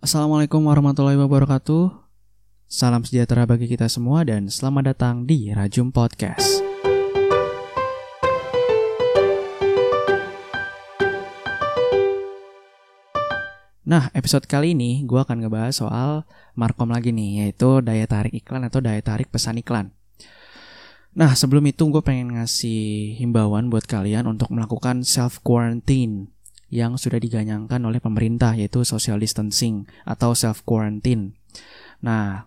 Assalamualaikum warahmatullahi wabarakatuh. Salam sejahtera bagi kita semua dan selamat datang di Rajum Podcast. Nah, episode kali ini gue akan ngebahas soal Markom lagi nih, yaitu daya tarik iklan atau daya tarik pesan iklan. Nah, sebelum itu gue pengen ngasih himbauan buat kalian untuk melakukan self quarantine yang sudah diganyangkan oleh pemerintah yaitu social distancing atau self quarantine. Nah,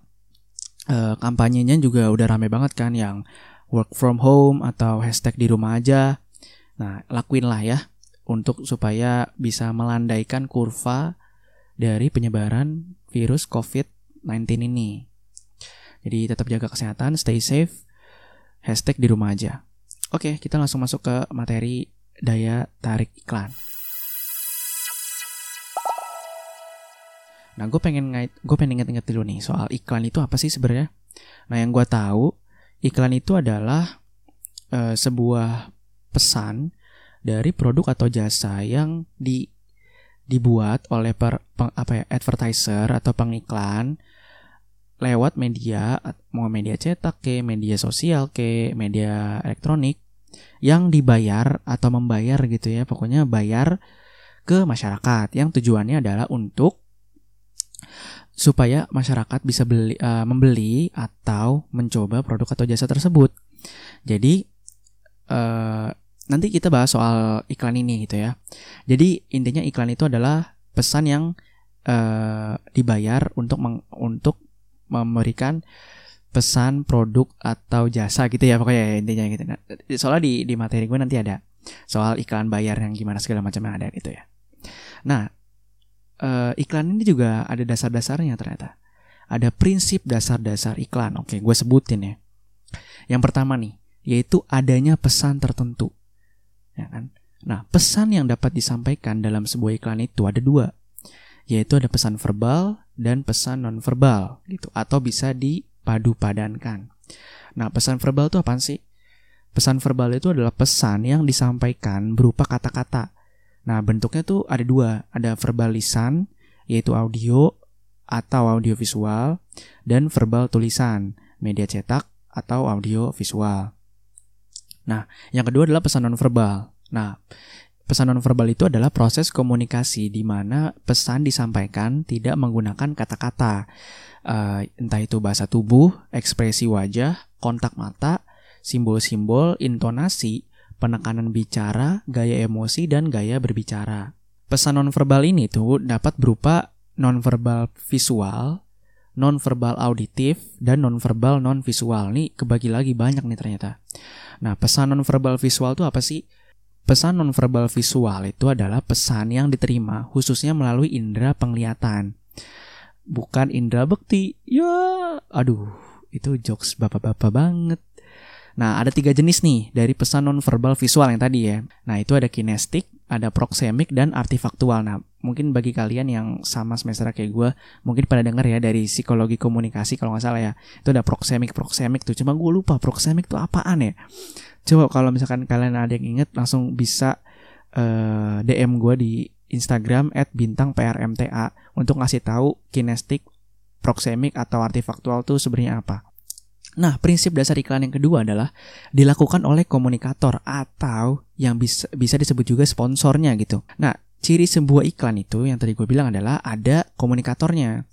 eh, kampanyenya juga udah rame banget kan yang work from home atau hashtag di rumah aja. Nah, lakuin lah ya untuk supaya bisa melandaikan kurva dari penyebaran virus COVID-19 ini. Jadi tetap jaga kesehatan, stay safe, hashtag di rumah aja. Oke, kita langsung masuk ke materi daya tarik iklan. Nah, gue pengen ngait, gue pengen inget-inget dulu nih soal iklan itu apa sih sebenarnya? Nah, yang gue tahu iklan itu adalah uh, sebuah pesan dari produk atau jasa yang di dibuat oleh per, peng, apa ya advertiser atau pengiklan lewat media mau media cetak ke media sosial ke media elektronik yang dibayar atau membayar gitu ya pokoknya bayar ke masyarakat yang tujuannya adalah untuk supaya masyarakat bisa beli uh, membeli atau mencoba produk atau jasa tersebut. Jadi uh, nanti kita bahas soal iklan ini gitu ya. Jadi intinya iklan itu adalah pesan yang uh, dibayar untuk meng, untuk memberikan pesan produk atau jasa gitu ya pokoknya ya, intinya gitu. Nah, soalnya di di materi gue nanti ada soal iklan bayar yang gimana segala macamnya ada gitu ya. Nah, uh, iklan ini juga ada dasar-dasarnya ternyata. Ada prinsip dasar-dasar iklan. Oke, gue sebutin ya. Yang pertama nih, yaitu adanya pesan tertentu. Ya kan? Nah, pesan yang dapat disampaikan dalam sebuah iklan itu ada dua, yaitu ada pesan verbal dan pesan nonverbal gitu, atau bisa dipadu padankan. Nah, pesan verbal itu apa sih? Pesan verbal itu adalah pesan yang disampaikan berupa kata-kata Nah, bentuknya tuh ada dua, ada verbal lisan yaitu audio atau audio visual dan verbal tulisan, media cetak atau audio visual. Nah, yang kedua adalah pesan nonverbal. Nah, pesan nonverbal itu adalah proses komunikasi di mana pesan disampaikan tidak menggunakan kata-kata, uh, entah itu bahasa tubuh, ekspresi wajah, kontak mata, simbol-simbol, intonasi, penekanan bicara, gaya emosi, dan gaya berbicara. Pesan nonverbal ini tuh dapat berupa nonverbal visual, nonverbal auditif, dan nonverbal non-visual. Nih kebagi lagi banyak nih ternyata. Nah, pesan nonverbal visual itu apa sih? Pesan nonverbal visual itu adalah pesan yang diterima khususnya melalui indera penglihatan. Bukan indera bekti. Ya, aduh, itu jokes bapak-bapak banget. Nah, ada tiga jenis nih dari pesan nonverbal visual yang tadi ya. Nah, itu ada kinestik, ada proxemic, dan artifaktual. Nah, mungkin bagi kalian yang sama semester kayak gue, mungkin pada dengar ya dari psikologi komunikasi kalau nggak salah ya. Itu ada proxemic, proxemic tuh. Cuma gue lupa proxemic tuh apaan ya. Coba kalau misalkan kalian ada yang inget, langsung bisa uh, eh, DM gue di Instagram at bintang PRMTA untuk ngasih tahu kinestik, proxemic atau artifaktual tuh sebenarnya apa. Nah, prinsip dasar iklan yang kedua adalah dilakukan oleh komunikator atau yang bisa bisa disebut juga sponsornya gitu. Nah, ciri sebuah iklan itu yang tadi gue bilang adalah ada komunikatornya.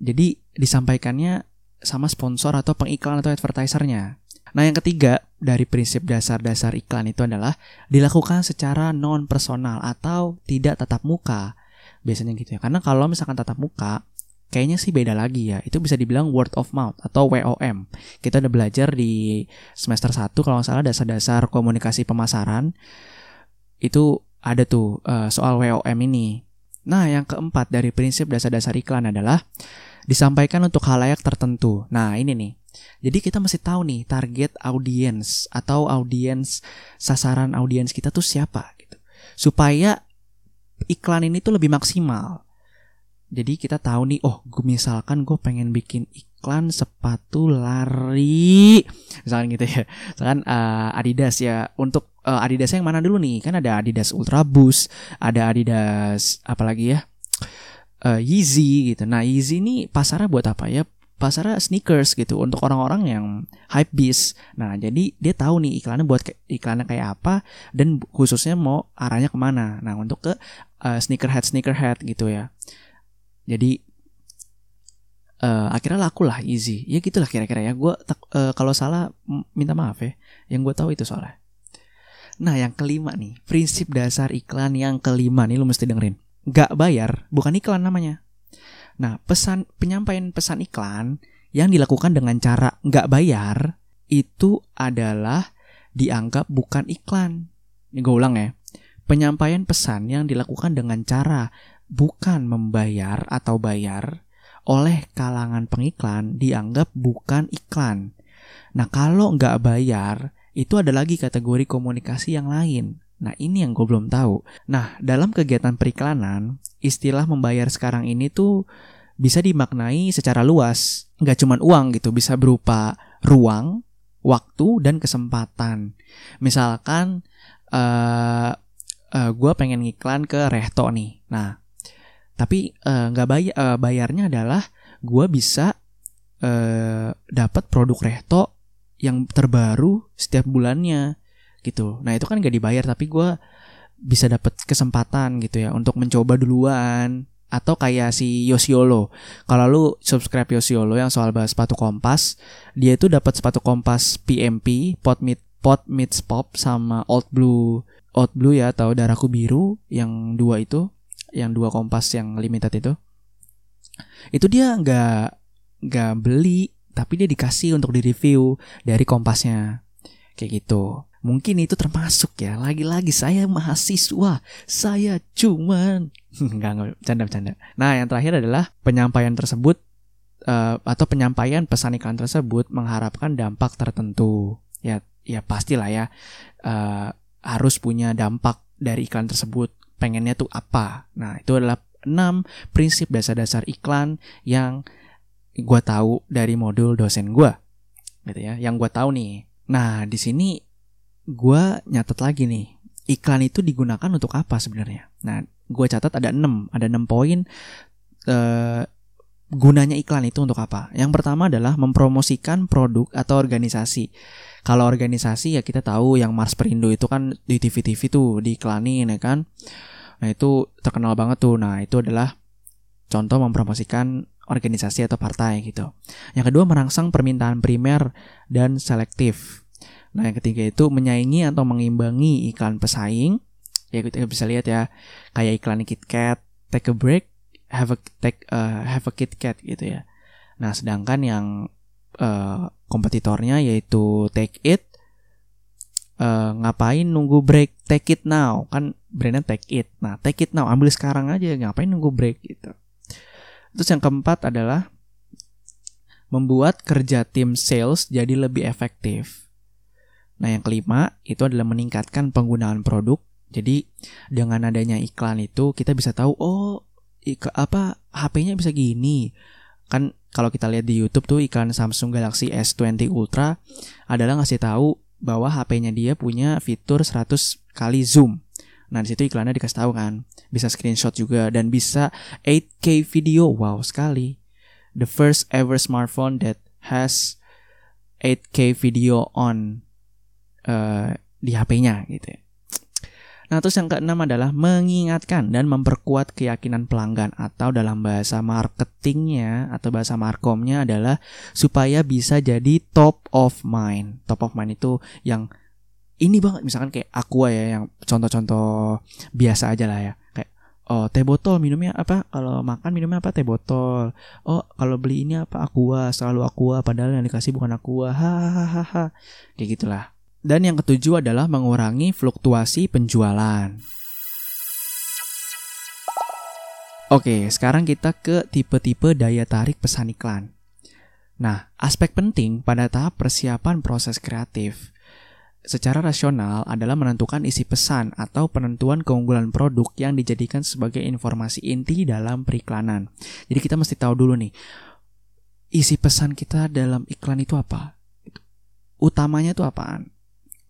Jadi disampaikannya sama sponsor atau pengiklan atau advertisernya. Nah, yang ketiga dari prinsip dasar-dasar iklan itu adalah dilakukan secara non personal atau tidak tatap muka. Biasanya gitu ya. Karena kalau misalkan tatap muka, kayaknya sih beda lagi ya. Itu bisa dibilang word of mouth atau WOM. Kita udah belajar di semester 1 kalau nggak salah dasar-dasar komunikasi pemasaran. Itu ada tuh uh, soal WOM ini. Nah, yang keempat dari prinsip dasar-dasar iklan adalah disampaikan untuk halayak tertentu. Nah, ini nih. Jadi kita mesti tahu nih target audiens atau audiens sasaran audiens kita tuh siapa gitu. Supaya iklan ini tuh lebih maksimal. Jadi kita tahu nih, oh gue misalkan gue pengen bikin iklan sepatu lari, misalkan gitu ya. Misalkan uh, Adidas ya, untuk uh, Adidas yang mana dulu nih? Kan ada Adidas Ultra Boost, ada Adidas apalagi ya? uh, Yeezy gitu. Nah, Yeezy ini pasarnya buat apa ya? Pasarnya sneakers gitu untuk orang-orang yang hype beast. Nah, jadi dia tahu nih iklannya buat iklannya kayak apa dan khususnya mau arahnya ke mana. Nah, untuk ke uh, sneakerhead sneakerhead gitu ya. Jadi uh, akhirnya laku lah easy. Ya gitulah kira-kira ya. Gue uh, kalau salah minta maaf ya. Yang gue tahu itu soalnya. Nah, yang kelima nih, prinsip dasar iklan yang kelima nih lu mesti dengerin nggak bayar bukan iklan namanya. Nah, pesan penyampaian pesan iklan yang dilakukan dengan cara nggak bayar itu adalah dianggap bukan iklan. Ini gue ulang ya. Penyampaian pesan yang dilakukan dengan cara bukan membayar atau bayar oleh kalangan pengiklan dianggap bukan iklan. Nah, kalau nggak bayar, itu ada lagi kategori komunikasi yang lain. Nah ini yang gue belum tahu. Nah dalam kegiatan periklanan, istilah membayar sekarang ini tuh bisa dimaknai secara luas. Nggak cuma uang gitu, bisa berupa ruang, waktu, dan kesempatan. Misalkan uh, uh, gue pengen ngiklan ke Rehto nih. Nah tapi uh, nggak bayar uh, bayarnya adalah gue bisa uh, dapat produk Rehto yang terbaru setiap bulannya gitu. Nah itu kan gak dibayar tapi gue bisa dapat kesempatan gitu ya untuk mencoba duluan. Atau kayak si Yosiolo. Kalau lu subscribe Yosiolo yang soal bahas sepatu kompas, dia itu dapat sepatu kompas PMP, pot mid pot mid pop sama old blue. Old blue ya atau darahku biru yang dua itu, yang dua kompas yang limited itu. Itu dia nggak nggak beli, tapi dia dikasih untuk di review dari kompasnya. Kayak gitu. Mungkin itu termasuk ya. Lagi-lagi saya mahasiswa. Saya cuman enggak canda-canda. Nah, yang terakhir adalah penyampaian tersebut uh, atau penyampaian pesan iklan tersebut mengharapkan dampak tertentu. Ya, ya pastilah ya. Uh, harus punya dampak dari iklan tersebut. Pengennya tuh apa? Nah, itu adalah 6 prinsip dasar-dasar iklan yang gue tahu dari modul dosen gue gitu ya yang gue tahu nih nah di sini gue nyatet lagi nih iklan itu digunakan untuk apa sebenarnya nah gue catat ada 6 ada 6 poin uh, gunanya iklan itu untuk apa yang pertama adalah mempromosikan produk atau organisasi kalau organisasi ya kita tahu yang Mars Perindo itu kan di TV-TV tuh diiklanin ya kan nah itu terkenal banget tuh nah itu adalah contoh mempromosikan organisasi atau partai gitu. Yang kedua merangsang permintaan primer dan selektif. Nah, yang ketiga itu menyaingi atau mengimbangi iklan pesaing. Ya kita bisa lihat ya, kayak iklan KitKat, take a break, have a take uh, have a KitKat gitu ya. Nah, sedangkan yang uh, kompetitornya yaitu Take It uh, ngapain nunggu break Take It Now kan brandnya Take It. Nah, Take It Now ambil sekarang aja, ngapain nunggu break gitu. Terus yang keempat adalah membuat kerja tim sales jadi lebih efektif. Nah, yang kelima itu adalah meningkatkan penggunaan produk. Jadi dengan adanya iklan itu kita bisa tahu oh ik apa HP-nya bisa gini. Kan kalau kita lihat di YouTube tuh iklan Samsung Galaxy S20 Ultra adalah ngasih tahu bahwa HP-nya dia punya fitur 100 kali zoom. Nah, di situ iklannya dikasih tahu kan. Bisa screenshot juga dan bisa 8K video. Wow, sekali. The first ever smartphone that has 8K video on uh, di HP-nya gitu ya. Nah, terus yang keenam adalah mengingatkan dan memperkuat keyakinan pelanggan atau dalam bahasa marketingnya atau bahasa markomnya adalah supaya bisa jadi top of mind. Top of mind itu yang ini banget misalkan kayak aqua ya yang contoh-contoh biasa aja lah ya. Kayak oh teh botol minumnya apa? Kalau makan minumnya apa? Teh botol. Oh, kalau beli ini apa? Aqua, selalu aqua padahal yang dikasih bukan aqua. Hahaha. Kayak gitulah. Dan yang ketujuh adalah mengurangi fluktuasi penjualan. Oke, sekarang kita ke tipe-tipe daya tarik pesan iklan. Nah, aspek penting pada tahap persiapan proses kreatif secara rasional adalah menentukan isi pesan atau penentuan keunggulan produk yang dijadikan sebagai informasi inti dalam periklanan. Jadi kita mesti tahu dulu nih, isi pesan kita dalam iklan itu apa? Utamanya itu apaan?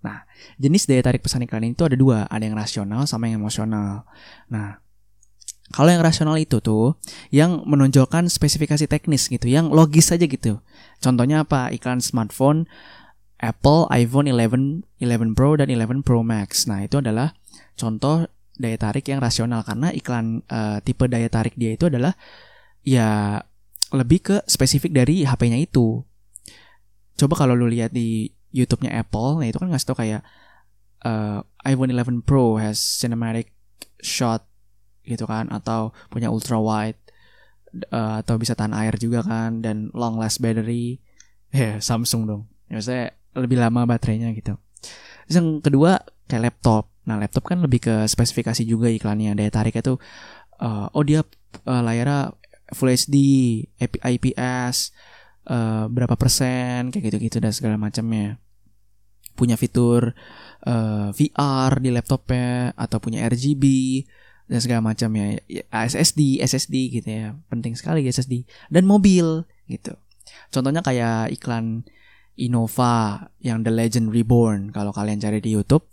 Nah, jenis daya tarik pesan iklan itu ada dua, ada yang rasional sama yang emosional. Nah, Kalau yang rasional itu tuh yang menonjolkan spesifikasi teknis gitu, yang logis aja gitu. Contohnya apa? Iklan smartphone Apple iPhone 11, 11 Pro dan 11 Pro Max. Nah, itu adalah contoh daya tarik yang rasional karena iklan uh, tipe daya tarik dia itu adalah ya lebih ke spesifik dari HP-nya itu. Coba kalau lu lihat di YouTube-nya Apple, nah itu kan ngasih tau kayak uh, iPhone 11 Pro has cinematic shot gitu kan atau punya ultra wide uh, atau bisa tahan air juga kan dan long last battery ya yeah, Samsung dong. Ya lebih lama baterainya gitu. Terus yang kedua kayak laptop. Nah laptop kan lebih ke spesifikasi juga iklannya. Daya tariknya tuh uh, oh dia uh, layarnya Full HD IPS uh, berapa persen kayak gitu-gitu dan segala macamnya. Punya fitur uh, VR di laptopnya atau punya RGB dan segala macam ya. ya SSD SSD gitu ya. Penting sekali SSD dan mobil gitu. Contohnya kayak iklan Innova yang The Legend Reborn. Kalau kalian cari di YouTube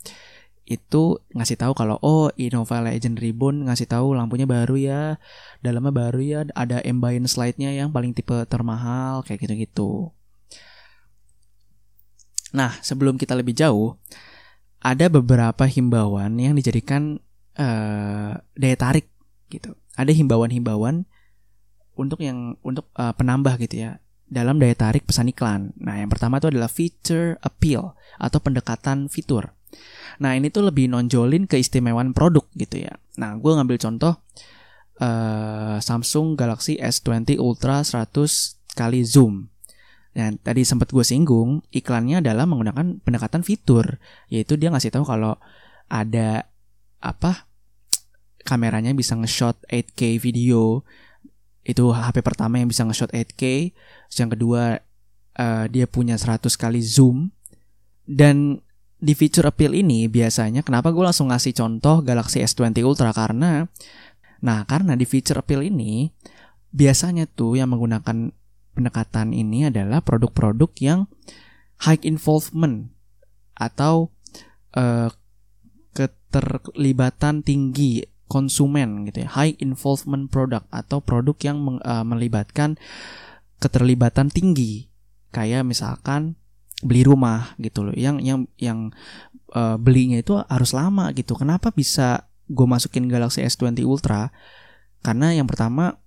itu ngasih tahu kalau oh Innova Legend Reborn ngasih tahu lampunya baru ya dalamnya baru ya ada ambience lightnya yang paling tipe termahal kayak gitu-gitu nah sebelum kita lebih jauh ada beberapa himbauan yang dijadikan uh, daya tarik gitu. Ada himbauan-himbauan untuk yang untuk uh, penambah gitu ya dalam daya tarik pesan iklan. Nah, yang pertama itu adalah feature appeal atau pendekatan fitur. Nah, ini tuh lebih nonjolin keistimewaan produk gitu ya. Nah, gue ngambil contoh uh, Samsung Galaxy S20 Ultra 100 kali zoom. Dan tadi sempat gue singgung, iklannya adalah menggunakan pendekatan fitur, yaitu dia ngasih tahu kalau ada apa kameranya bisa nge-shot 8K video itu HP pertama yang bisa nge-shot 8K yang kedua uh, dia punya 100 kali zoom dan di feature appeal ini biasanya kenapa gue langsung ngasih contoh Galaxy S20 Ultra? Karena nah karena di feature appeal ini biasanya tuh yang menggunakan pendekatan ini adalah produk-produk yang high involvement atau uh, keterlibatan tinggi konsumen gitu ya. High involvement product atau produk yang uh, melibatkan keterlibatan tinggi. Kayak misalkan beli rumah gitu loh. Yang yang yang uh, belinya itu harus lama gitu. Kenapa bisa gue masukin Galaxy S20 Ultra? Karena yang pertama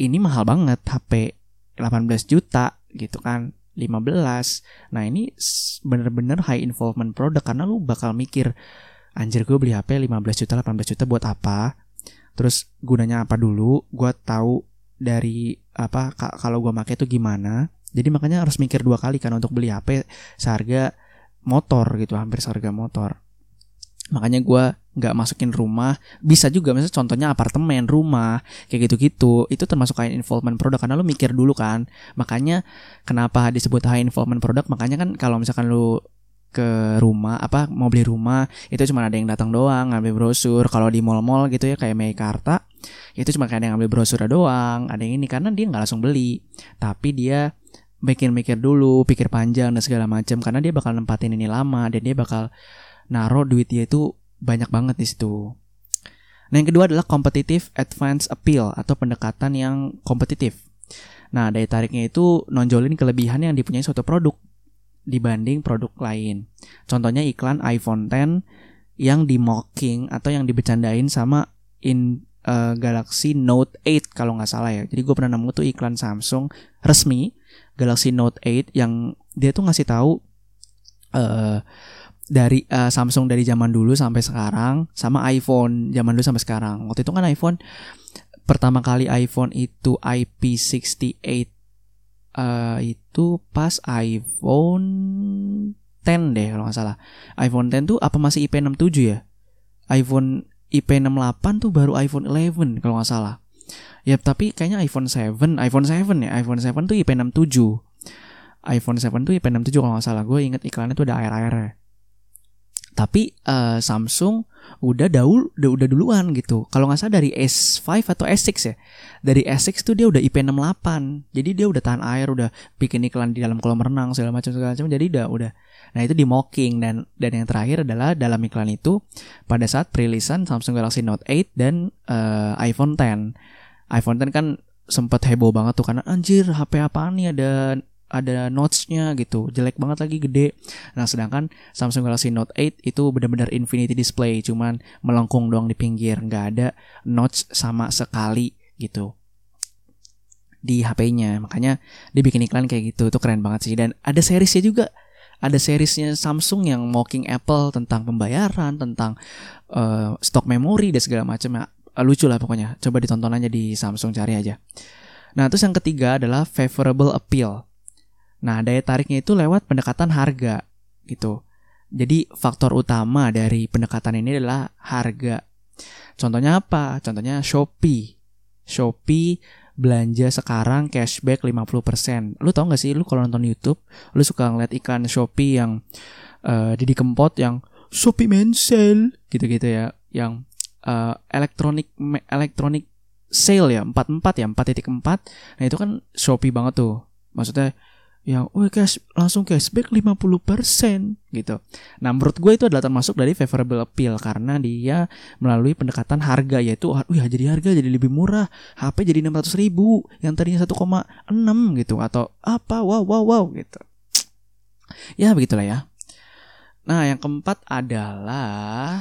ini mahal banget HP 18 juta gitu kan 15 nah ini bener-bener high involvement product karena lu bakal mikir anjir gue beli HP 15 juta 18 juta buat apa? Terus gunanya apa dulu? Gue tahu dari apa kalau gue pakai itu gimana jadi makanya harus mikir dua kali kan untuk beli HP seharga motor gitu hampir seharga motor. Makanya gue nggak masukin rumah. Bisa juga misalnya contohnya apartemen rumah kayak gitu-gitu. Itu termasuk high involvement produk karena lu mikir dulu kan. Makanya kenapa disebut high involvement produk? Makanya kan kalau misalkan lu ke rumah apa mau beli rumah itu cuma ada yang datang doang ngambil brosur. Kalau di mall-mall gitu ya kayak Meikarta itu cuma kayak ada yang ngambil brosur doang ada yang ini. Karena dia nggak langsung beli. Tapi dia mikir-mikir dulu pikir panjang dan segala macam karena dia bakal nempatin ini lama dan dia bakal naruh duit dia itu banyak banget di situ nah yang kedua adalah competitive advance appeal atau pendekatan yang kompetitif nah daya tariknya itu nonjolin kelebihan yang dipunyai suatu produk dibanding produk lain. Contohnya iklan iPhone 10 yang di mocking atau yang dibecandain sama in uh, Galaxy Note 8 kalau nggak salah ya. Jadi gue pernah nemu tuh iklan Samsung resmi Galaxy Note 8 yang dia tuh ngasih tahu uh, dari uh, Samsung dari zaman dulu sampai sekarang sama iPhone zaman dulu sampai sekarang. Waktu itu kan iPhone pertama kali iPhone itu IP68 uh, itu pas iPhone 10 deh kalau nggak salah. iPhone 10 tuh apa masih IP67 ya? iPhone IP68 tuh baru iPhone 11 kalau nggak salah. Ya tapi kayaknya iPhone 7, iPhone 7 ya, iPhone 7 tuh IP67. iPhone 7 tuh IP67 kalau nggak salah. Gue inget iklannya tuh ada air-airnya. Tapi uh, Samsung udah daul udah, udah duluan gitu. Kalau nggak salah dari S5 atau S6 ya. Dari S6 tuh dia udah IP68. Jadi dia udah tahan air, udah bikin iklan di dalam kolam renang segala macam segala macam. Jadi udah udah. Nah, itu di mocking dan dan yang terakhir adalah dalam iklan itu pada saat perilisan Samsung Galaxy Note 8 dan uh, iPhone 10. iPhone 10 kan sempat heboh banget tuh karena anjir HP apaan nih? Ada ada notch-nya gitu. Jelek banget lagi gede. Nah sedangkan Samsung Galaxy Note 8 itu benar-benar infinity display cuman melengkung doang di pinggir. Nggak ada notch sama sekali gitu. Di HP-nya makanya dia bikin iklan kayak gitu. Itu keren banget sih. Dan ada seriesnya juga. Ada seriesnya Samsung yang mocking Apple tentang pembayaran tentang uh, stok memori dan segala macam ya lucu lah pokoknya coba ditonton aja di Samsung cari aja nah terus yang ketiga adalah favorable appeal Nah, daya tariknya itu lewat pendekatan harga gitu. Jadi faktor utama dari pendekatan ini adalah harga. Contohnya apa? Contohnya Shopee. Shopee belanja sekarang cashback 50%. Lu tau gak sih lu kalau nonton YouTube, lu suka ngeliat iklan Shopee yang uh, Didi yang Shopee Mensel gitu-gitu ya, yang uh, elektronik elektronik sale ya, 44 ya, 4.4. Nah, itu kan Shopee banget tuh. Maksudnya yang oh cash langsung cashback 50% gitu. Nah, menurut gue itu adalah termasuk dari favorable appeal karena dia melalui pendekatan harga yaitu wah jadi harga jadi lebih murah, HP jadi 600 ribu yang tadinya 1,6 gitu atau apa wow wow wow gitu. Ya begitulah ya. Nah, yang keempat adalah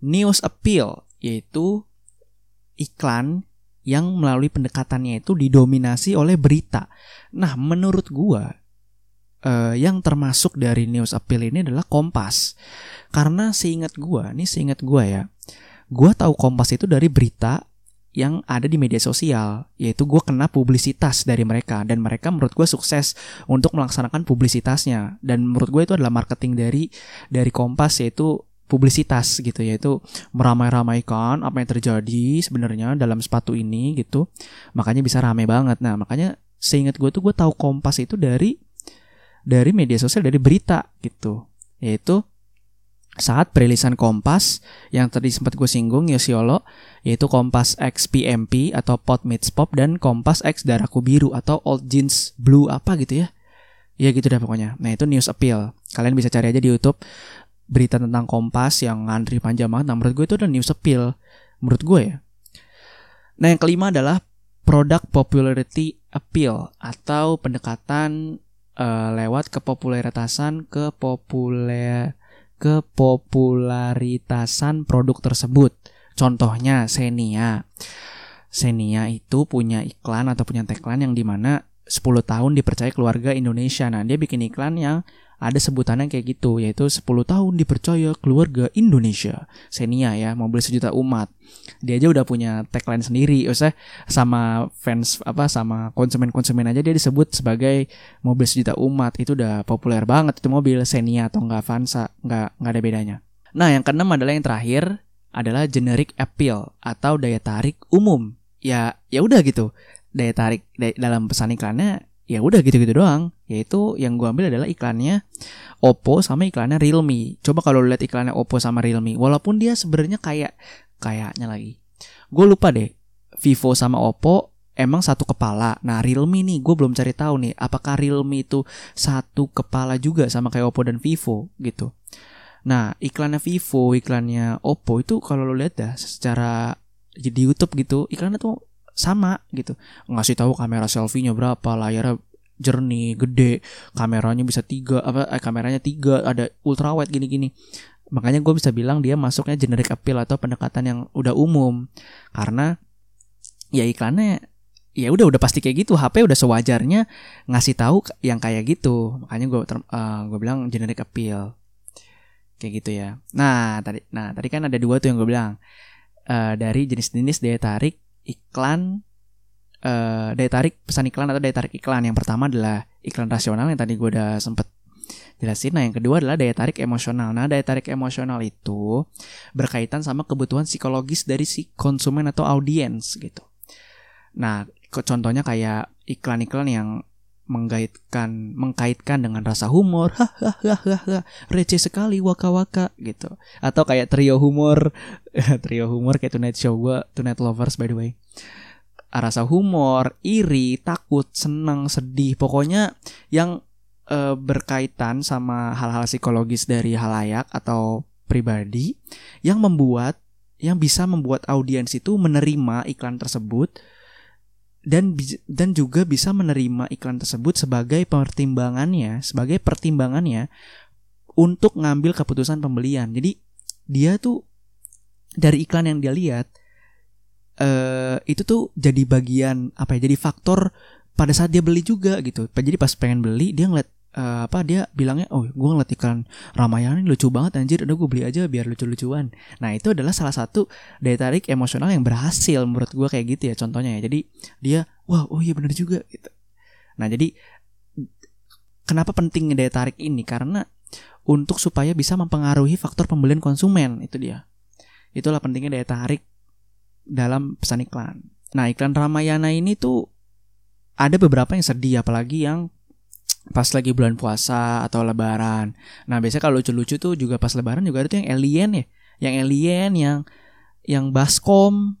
news appeal yaitu iklan yang melalui pendekatannya itu didominasi oleh berita. Nah, menurut gua uh, yang termasuk dari news appeal ini adalah Kompas. Karena seingat gua, nih seingat gua ya, gua tahu Kompas itu dari berita yang ada di media sosial, yaitu gue kena publisitas dari mereka dan mereka menurut gue sukses untuk melaksanakan publisitasnya dan menurut gue itu adalah marketing dari dari Kompas yaitu publisitas gitu yaitu meramai-ramaikan apa yang terjadi sebenarnya dalam sepatu ini gitu. Makanya bisa rame banget. Nah makanya seingat gue tuh gue tahu Kompas itu dari dari media sosial dari berita gitu. Yaitu saat perilisan Kompas yang tadi sempat gue singgung Yosiolo yaitu Kompas X PMP atau Pot Meets Pop dan Kompas X Daraku Biru atau Old Jeans Blue apa gitu ya. Ya gitu dah pokoknya. Nah itu news appeal. Kalian bisa cari aja di YouTube berita tentang Kompas yang ngantri panjang banget. Nah, menurut gue itu adalah news appeal. Menurut gue ya. Nah, yang kelima adalah product popularity appeal atau pendekatan uh, lewat kepopuleritasan kepopuler kepopularitasan produk tersebut. Contohnya Xenia. Xenia itu punya iklan atau punya tagline yang di mana 10 tahun dipercaya keluarga Indonesia. Nah, dia bikin iklan yang ada sebutannya kayak gitu yaitu 10 tahun dipercaya keluarga Indonesia. Xenia ya mobil sejuta umat. Dia aja udah punya tagline sendiri usah sama fans apa sama konsumen-konsumen aja dia disebut sebagai mobil sejuta umat. Itu udah populer banget itu mobil Xenia atau enggak Avanza nggak nggak ada bedanya. Nah yang keenam adalah yang terakhir adalah generic appeal atau daya tarik umum. Ya ya udah gitu. Daya tarik dalam pesan iklannya ya udah gitu-gitu doang. Yaitu yang gue ambil adalah iklannya Oppo sama iklannya Realme. Coba kalau lihat iklannya Oppo sama Realme walaupun dia sebenarnya kayak kayaknya lagi. Gue lupa deh Vivo sama Oppo emang satu kepala. Nah Realme nih gue belum cari tahu nih apakah Realme itu satu kepala juga sama kayak Oppo dan Vivo gitu. Nah iklannya Vivo iklannya Oppo itu kalau lo lihat dah secara di YouTube gitu iklannya tuh sama gitu. Ngasih tahu kamera selfie-nya berapa layarnya jernih gede kameranya bisa tiga apa eh, kameranya tiga ada ultra wide gini-gini. Makanya gue bisa bilang dia masuknya generic appeal atau pendekatan yang udah umum. Karena ya iklannya ya udah udah pasti kayak gitu. HP udah sewajarnya ngasih tahu yang kayak gitu. Makanya gue uh, gue bilang generic appeal. Kayak gitu ya. Nah tadi nah tadi kan ada dua tuh yang gue bilang. Uh, dari jenis-jenis daya tarik iklan uh, daya tarik pesan iklan atau daya tarik iklan. Yang pertama adalah iklan rasional yang tadi gue udah sempet jelasin. Nah, yang kedua adalah daya tarik emosional. Nah, daya tarik emosional itu berkaitan sama kebutuhan psikologis dari si konsumen atau audiens gitu. Nah, contohnya kayak iklan-iklan yang mengkaitkan mengkaitkan dengan rasa humor. Hahaha receh sekali waka waka gitu. Atau kayak trio humor. Trio humor kayak Tonight Show gue Tonight Lovers by the way. Rasa humor iri takut senang sedih. Pokoknya yang e, berkaitan sama hal-hal psikologis dari halayak atau pribadi yang membuat yang bisa membuat audiens itu menerima iklan tersebut dan dan juga bisa menerima iklan tersebut sebagai pertimbangannya, sebagai pertimbangannya untuk ngambil keputusan pembelian. Jadi dia tuh dari iklan yang dia lihat uh, itu tuh jadi bagian apa ya? Jadi faktor pada saat dia beli juga gitu. Jadi pas pengen beli dia ngeliat uh, apa dia bilangnya oh gue ngeliat iklan Ramayana lucu banget anjir. Udah gue beli aja biar lucu-lucuan. Nah itu adalah salah satu daya tarik emosional yang berhasil menurut gue kayak gitu ya contohnya ya. Jadi dia wah oh iya bener juga gitu. Nah jadi kenapa penting daya tarik ini? Karena untuk supaya bisa mempengaruhi faktor pembelian konsumen itu dia. Itulah pentingnya daya tarik dalam pesan iklan. Nah iklan Ramayana ini tuh ada beberapa yang sedih apalagi yang pas lagi bulan puasa atau lebaran. Nah, biasanya kalau lucu-lucu tuh juga pas lebaran juga ada tuh yang alien ya. Yang alien yang yang baskom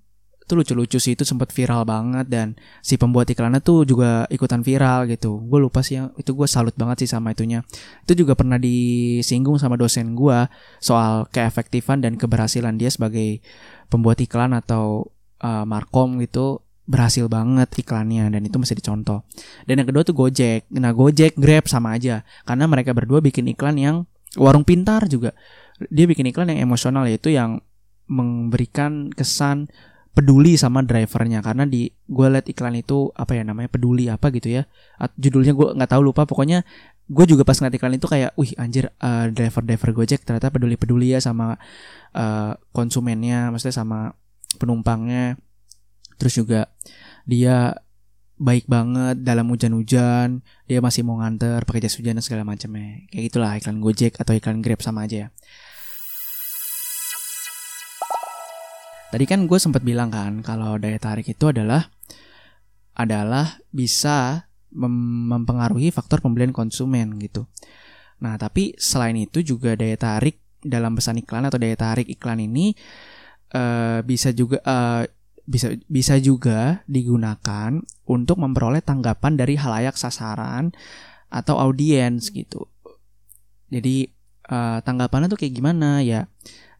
itu lucu-lucu sih itu sempat viral banget dan si pembuat iklannya tuh juga ikutan viral gitu. Gue lupa sih yang itu gue salut banget sih sama itunya. Itu juga pernah disinggung sama dosen gue soal keefektifan dan keberhasilan dia sebagai pembuat iklan atau uh, markom gitu berhasil banget iklannya dan itu masih dicontoh. Dan yang kedua tuh Gojek. Nah Gojek, Grab sama aja karena mereka berdua bikin iklan yang warung pintar juga. Dia bikin iklan yang emosional yaitu yang memberikan kesan peduli sama drivernya karena di gue liat iklan itu apa ya namanya peduli apa gitu ya judulnya gue nggak tahu lupa pokoknya gue juga pas ngeliat iklan itu kayak wih anjir uh, driver driver gojek ternyata peduli peduli ya sama uh, konsumennya maksudnya sama penumpangnya terus juga dia baik banget dalam hujan-hujan. Dia masih mau nganter pakai jas hujan dan segala macamnya. Kayak gitulah iklan Gojek atau iklan Grab sama aja ya. Tadi kan gue sempat bilang kan kalau daya tarik itu adalah adalah bisa mem mempengaruhi faktor pembelian konsumen gitu. Nah tapi selain itu juga daya tarik dalam pesan iklan atau daya tarik iklan ini uh, bisa juga uh, bisa bisa juga digunakan untuk memperoleh tanggapan dari halayak sasaran atau audiens gitu. Jadi uh, tanggapannya tuh kayak gimana ya?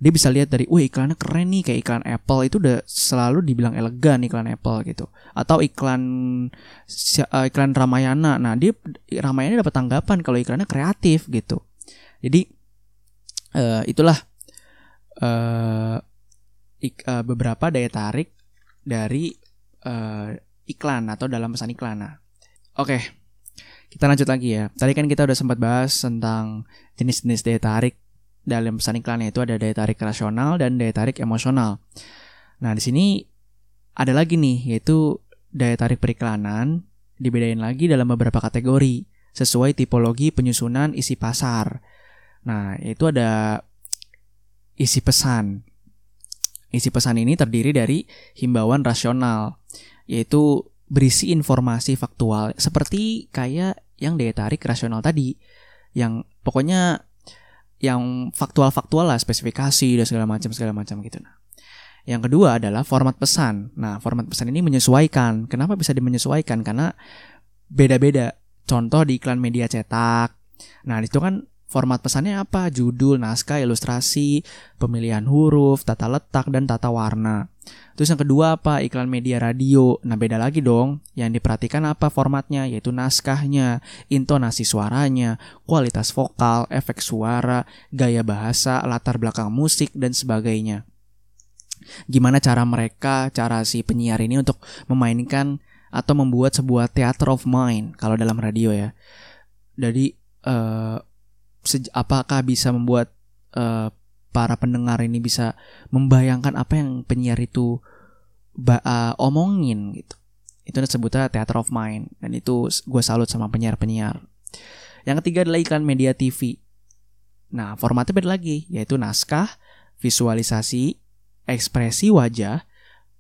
Dia bisa lihat dari, wah iklannya keren nih kayak iklan Apple itu udah selalu dibilang elegan iklan Apple gitu. Atau iklan uh, iklan Ramayana. Nah dia Ramayana dapat tanggapan kalau iklannya kreatif gitu. Jadi uh, itulah uh, ik, uh, beberapa daya tarik dari uh, iklan atau dalam pesan iklan. Nah, oke, okay. kita lanjut lagi ya. Tadi kan kita udah sempat bahas tentang jenis-jenis daya tarik dalam pesan iklan yaitu ada daya tarik rasional dan daya tarik emosional. Nah, di sini ada lagi nih yaitu daya tarik periklanan dibedain lagi dalam beberapa kategori sesuai tipologi penyusunan isi pasar. Nah, itu ada isi pesan. Isi pesan ini terdiri dari himbauan rasional, yaitu berisi informasi faktual seperti kayak yang daya tarik rasional tadi, yang pokoknya yang faktual-faktual lah, spesifikasi dan segala macam segala macam gitu. Nah, yang kedua adalah format pesan. Nah, format pesan ini menyesuaikan. Kenapa bisa dimenyesuaikan? Karena beda-beda. Contoh di iklan media cetak. Nah, itu kan Format pesannya apa? Judul, naskah, ilustrasi, pemilihan huruf, tata letak, dan tata warna. Terus yang kedua apa? Iklan media radio. Nah beda lagi dong. Yang diperhatikan apa formatnya? Yaitu naskahnya, intonasi suaranya, kualitas vokal, efek suara, gaya bahasa, latar belakang musik, dan sebagainya. Gimana cara mereka, cara si penyiar ini untuk memainkan atau membuat sebuah theater of mind kalau dalam radio ya. Jadi uh, apakah bisa membuat uh, para pendengar ini bisa membayangkan apa yang penyiar itu uh, omongin gitu. Itu disebutnya theater of mind dan itu gue salut sama penyiar-penyiar. Yang ketiga adalah iklan media TV. Nah, formatnya beda lagi, yaitu naskah, visualisasi, ekspresi wajah,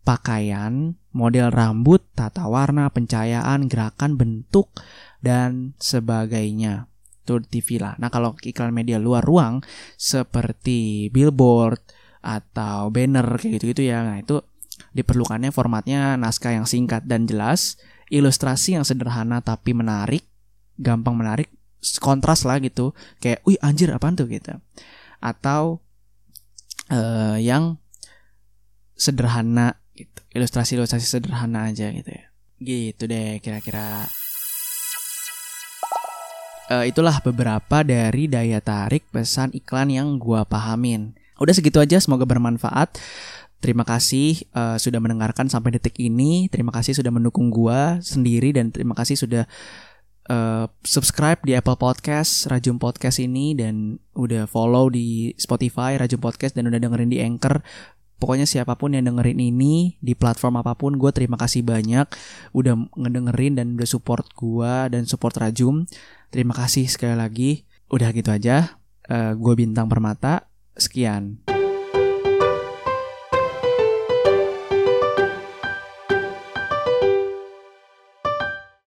pakaian, model rambut, tata warna, pencahayaan, gerakan, bentuk, dan sebagainya. Itu TV lah. Nah kalau iklan media luar ruang seperti billboard atau banner kayak gitu-gitu ya, nah itu diperlukannya formatnya naskah yang singkat dan jelas, ilustrasi yang sederhana tapi menarik, gampang menarik, kontras lah gitu, kayak, wih anjir apaan tuh? gitu, atau uh, yang sederhana gitu, ilustrasi-ilustrasi sederhana aja gitu ya, gitu deh kira-kira. Uh, itulah beberapa dari daya tarik pesan iklan yang gua pahamin. Udah segitu aja, semoga bermanfaat. Terima kasih uh, sudah mendengarkan sampai detik ini. Terima kasih sudah mendukung gua sendiri dan terima kasih sudah uh, subscribe di Apple Podcast Rajum Podcast ini dan udah follow di Spotify Rajum Podcast dan udah dengerin di Anchor. Pokoknya siapa pun yang dengerin ini di platform apa pun, gue terima kasih banyak udah ngedengerin dan udah support gue dan support Rajum. Terima kasih sekali lagi. Udah gitu aja. Uh, eh, gue bintang permata. Sekian.